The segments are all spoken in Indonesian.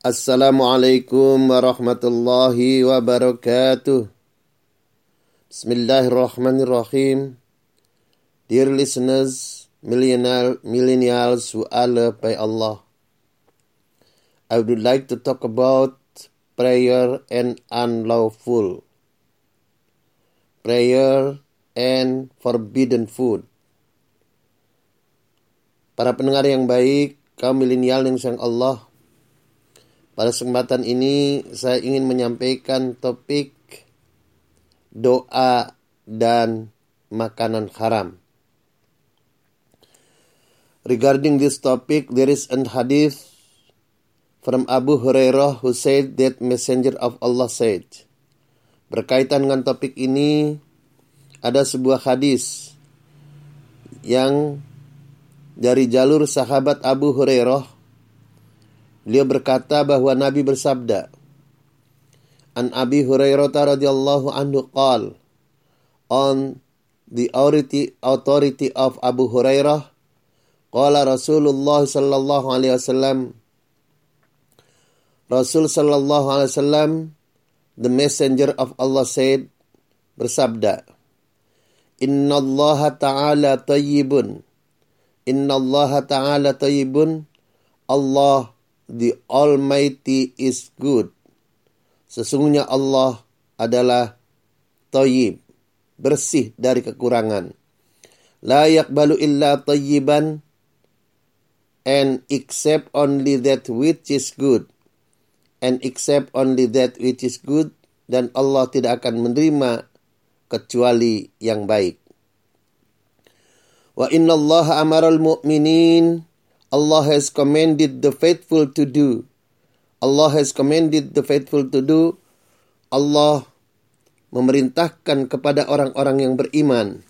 Assalamualaikum warahmatullahi wabarakatuh. Bismillahirrahmanirrahim. Dear listeners, millennial, millennials who are loved by Allah, I would like to talk about prayer and unlawful. Prayer and forbidden food. Para pendengar yang baik, kaum milenial yang sayang Allah, pada kesempatan ini saya ingin menyampaikan topik doa dan makanan haram. Regarding this topic, there is an hadith from Abu Hurairah who said that Messenger of Allah said. Berkaitan dengan topik ini, ada sebuah hadis yang dari jalur sahabat Abu Hurairah Beliau berkata bahwa Nabi bersabda, An Abi Hurairah radhiyallahu anhu qal on the authority authority of Abu Hurairah qala Rasulullah sallallahu alaihi wasallam Rasul sallallahu alaihi wasallam the messenger of Allah said bersabda Inna Allah ta'ala tayyibun Inna Allah ta'ala tayyibun Allah the Almighty is good. Sesungguhnya Allah adalah tayyib, bersih dari kekurangan. La yakbalu illa tayyiban and accept only that which is good and accept only that which is good dan Allah tidak akan menerima kecuali yang baik. Wa inna Allah amaral mu'minin Allah has commanded the faithful to do. Allah has commanded the faithful to do. Allah memerintahkan kepada orang-orang yang beriman.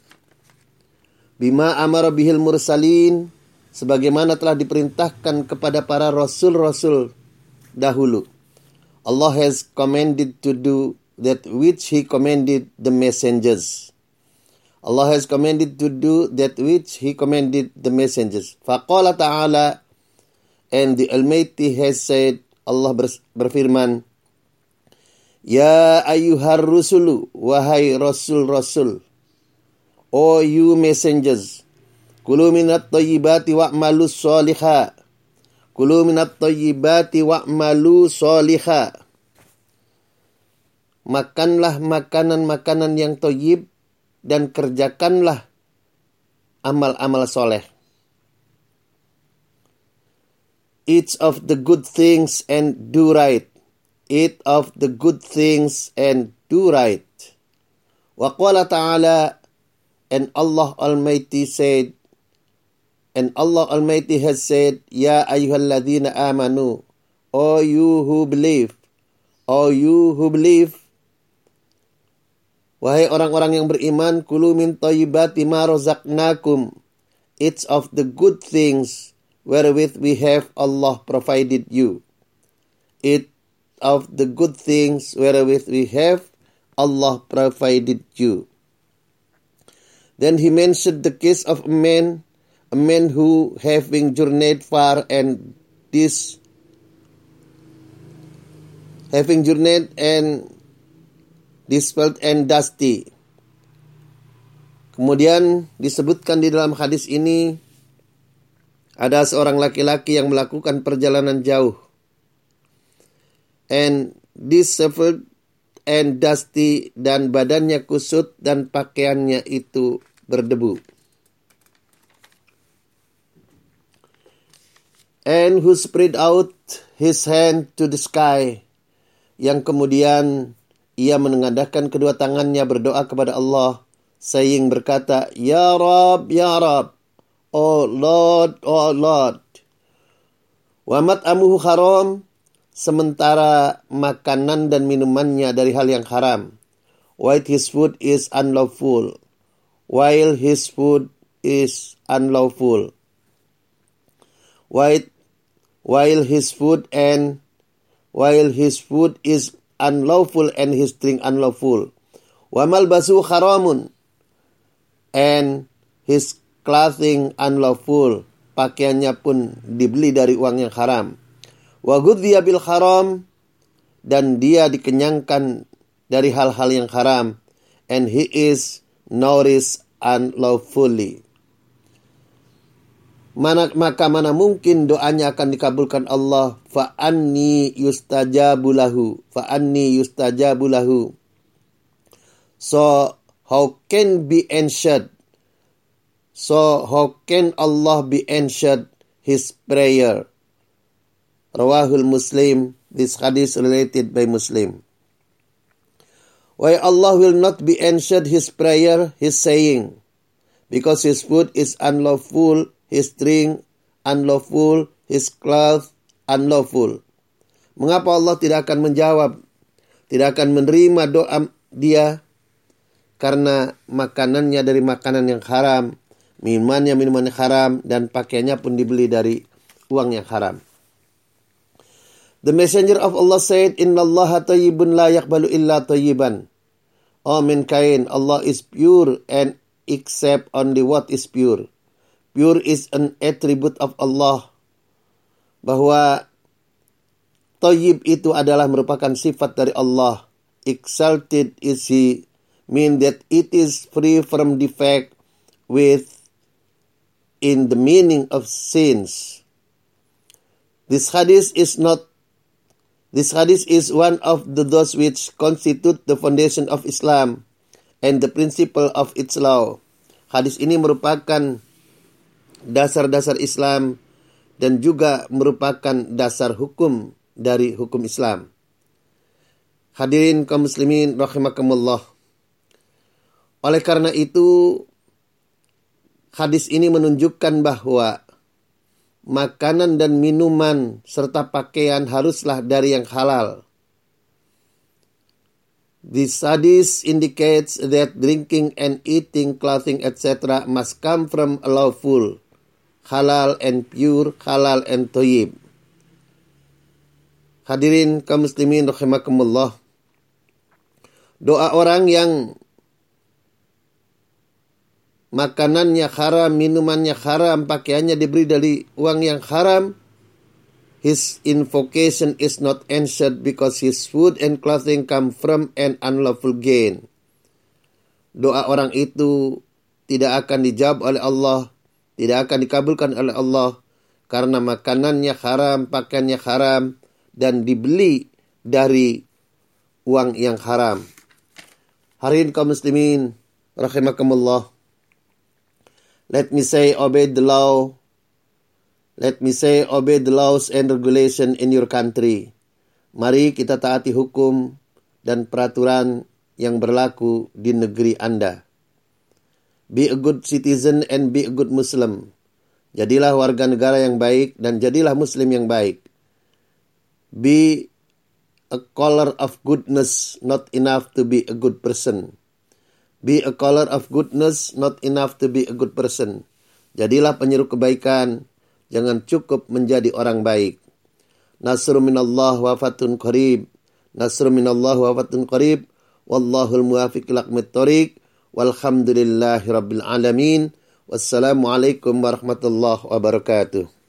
Bima amara bihil mursalin sebagaimana telah diperintahkan kepada para rasul-rasul dahulu. Allah has commanded to do that which he commanded the messengers. Allah has commanded to do that which He commanded the messengers. Faqala ta'ala and the Almighty has said, Allah berfirman, Ya ayyuhar rusulu, wahai rasul-rasul, O you messengers, kulu minat tayyibati wa'malu soliha. Kulu minat tayyibati wa'malu soliha. Makanlah makanan-makanan yang toyib dan kerjakanlah amal-amal soleh. Eat of the good things and do right. Eat of the good things and do right. Wa qala ta'ala and Allah Almighty said and Allah Almighty has said Ya ayyuhalladzina amanu O you who believe O you who believe Wahai orang-orang yang beriman, kulu min thayyibati ma razaqnakum. It's of the good things wherewith we have Allah provided you. It of the good things wherewith we have Allah provided you. Then he mentioned the case of a man, a man who having journeyed far and this having journeyed and dispelled and dusty. Kemudian disebutkan di dalam hadis ini ada seorang laki-laki yang melakukan perjalanan jauh. And disheveled and dusty dan badannya kusut dan pakaiannya itu berdebu. And who spread out his hand to the sky yang kemudian ia menengadahkan kedua tangannya berdoa kepada Allah, saying berkata, Ya Rab, Ya Rab, Oh Lord, Oh Lord. Wamat amuhu haram, sementara makanan dan minumannya dari hal yang haram. While his food is unlawful. While his food is unlawful. While, while his food and while his food is unlawful and his drink unlawful. Wa malbasu haramun and his clothing unlawful. Pakaiannya pun dibeli dari uang yang haram. Wa bil haram dan dia dikenyangkan dari hal-hal yang haram and he is nourished unlawfully. Mana, maka mana mungkin doanya akan dikabulkan Allah fa yustajabulahu anni yustajabulahu so how can be answered so how can Allah be answered his prayer. Rawahul Muslim this hadith related by Muslim. Why Allah will not be answered his prayer his saying? Because his food is unlawful his drink unlawful, his cloth unlawful. Mengapa Allah tidak akan menjawab, tidak akan menerima doa dia karena makanannya dari makanan yang haram, minumannya minuman yang haram, dan pakaiannya pun dibeli dari uang yang haram. The messenger of Allah said, Inna Allah tayyibun la yakbalu illa tayyiban. Oh mankind, Allah is pure and accept only what is pure. Pure is an attribute of Allah. Bahwa Tayyib itu adalah merupakan sifat dari Allah. Exalted is He, mean that it is free from defect with in the meaning of sins. This hadith is not this hadith is one of the those which constitute the foundation of Islam and the principle of its law. Hadis ini merupakan dasar-dasar Islam dan juga merupakan dasar hukum dari hukum Islam. Hadirin kaum muslimin rahimakumullah. Oleh karena itu hadis ini menunjukkan bahwa makanan dan minuman serta pakaian haruslah dari yang halal. This hadith indicates that drinking and eating, clothing, etc. must come from a lawful halal and pure, halal and toyib. Hadirin kaum muslimin rahimakumullah. Doa orang yang makanannya haram, minumannya haram, pakaiannya diberi dari uang yang haram, his invocation is not answered because his food and clothing come from an unlawful gain. Doa orang itu tidak akan dijawab oleh Allah tidak akan dikabulkan oleh Allah karena makanannya haram, pakaiannya haram dan dibeli dari uang yang haram. Hari ini kaum muslimin rahimakumullah. Let me say obey the law. Let me say obey the laws and regulation in your country. Mari kita taati hukum dan peraturan yang berlaku di negeri Anda. Be a good citizen and be a good Muslim. Jadilah warga negara yang baik dan jadilah Muslim yang baik. Be a color of goodness, not enough to be a good person. Be a color of goodness, not enough to be a good person. Jadilah penyeru kebaikan, jangan cukup menjadi orang baik. Nasru minallah wa fatun qarib. Nasru minallah wa fatun qarib. Wallahul muwafiq laqmit tariq. Walhamdulillahi Rabbil Alamin. Wassalamualaikum warahmatullahi wabarakatuh.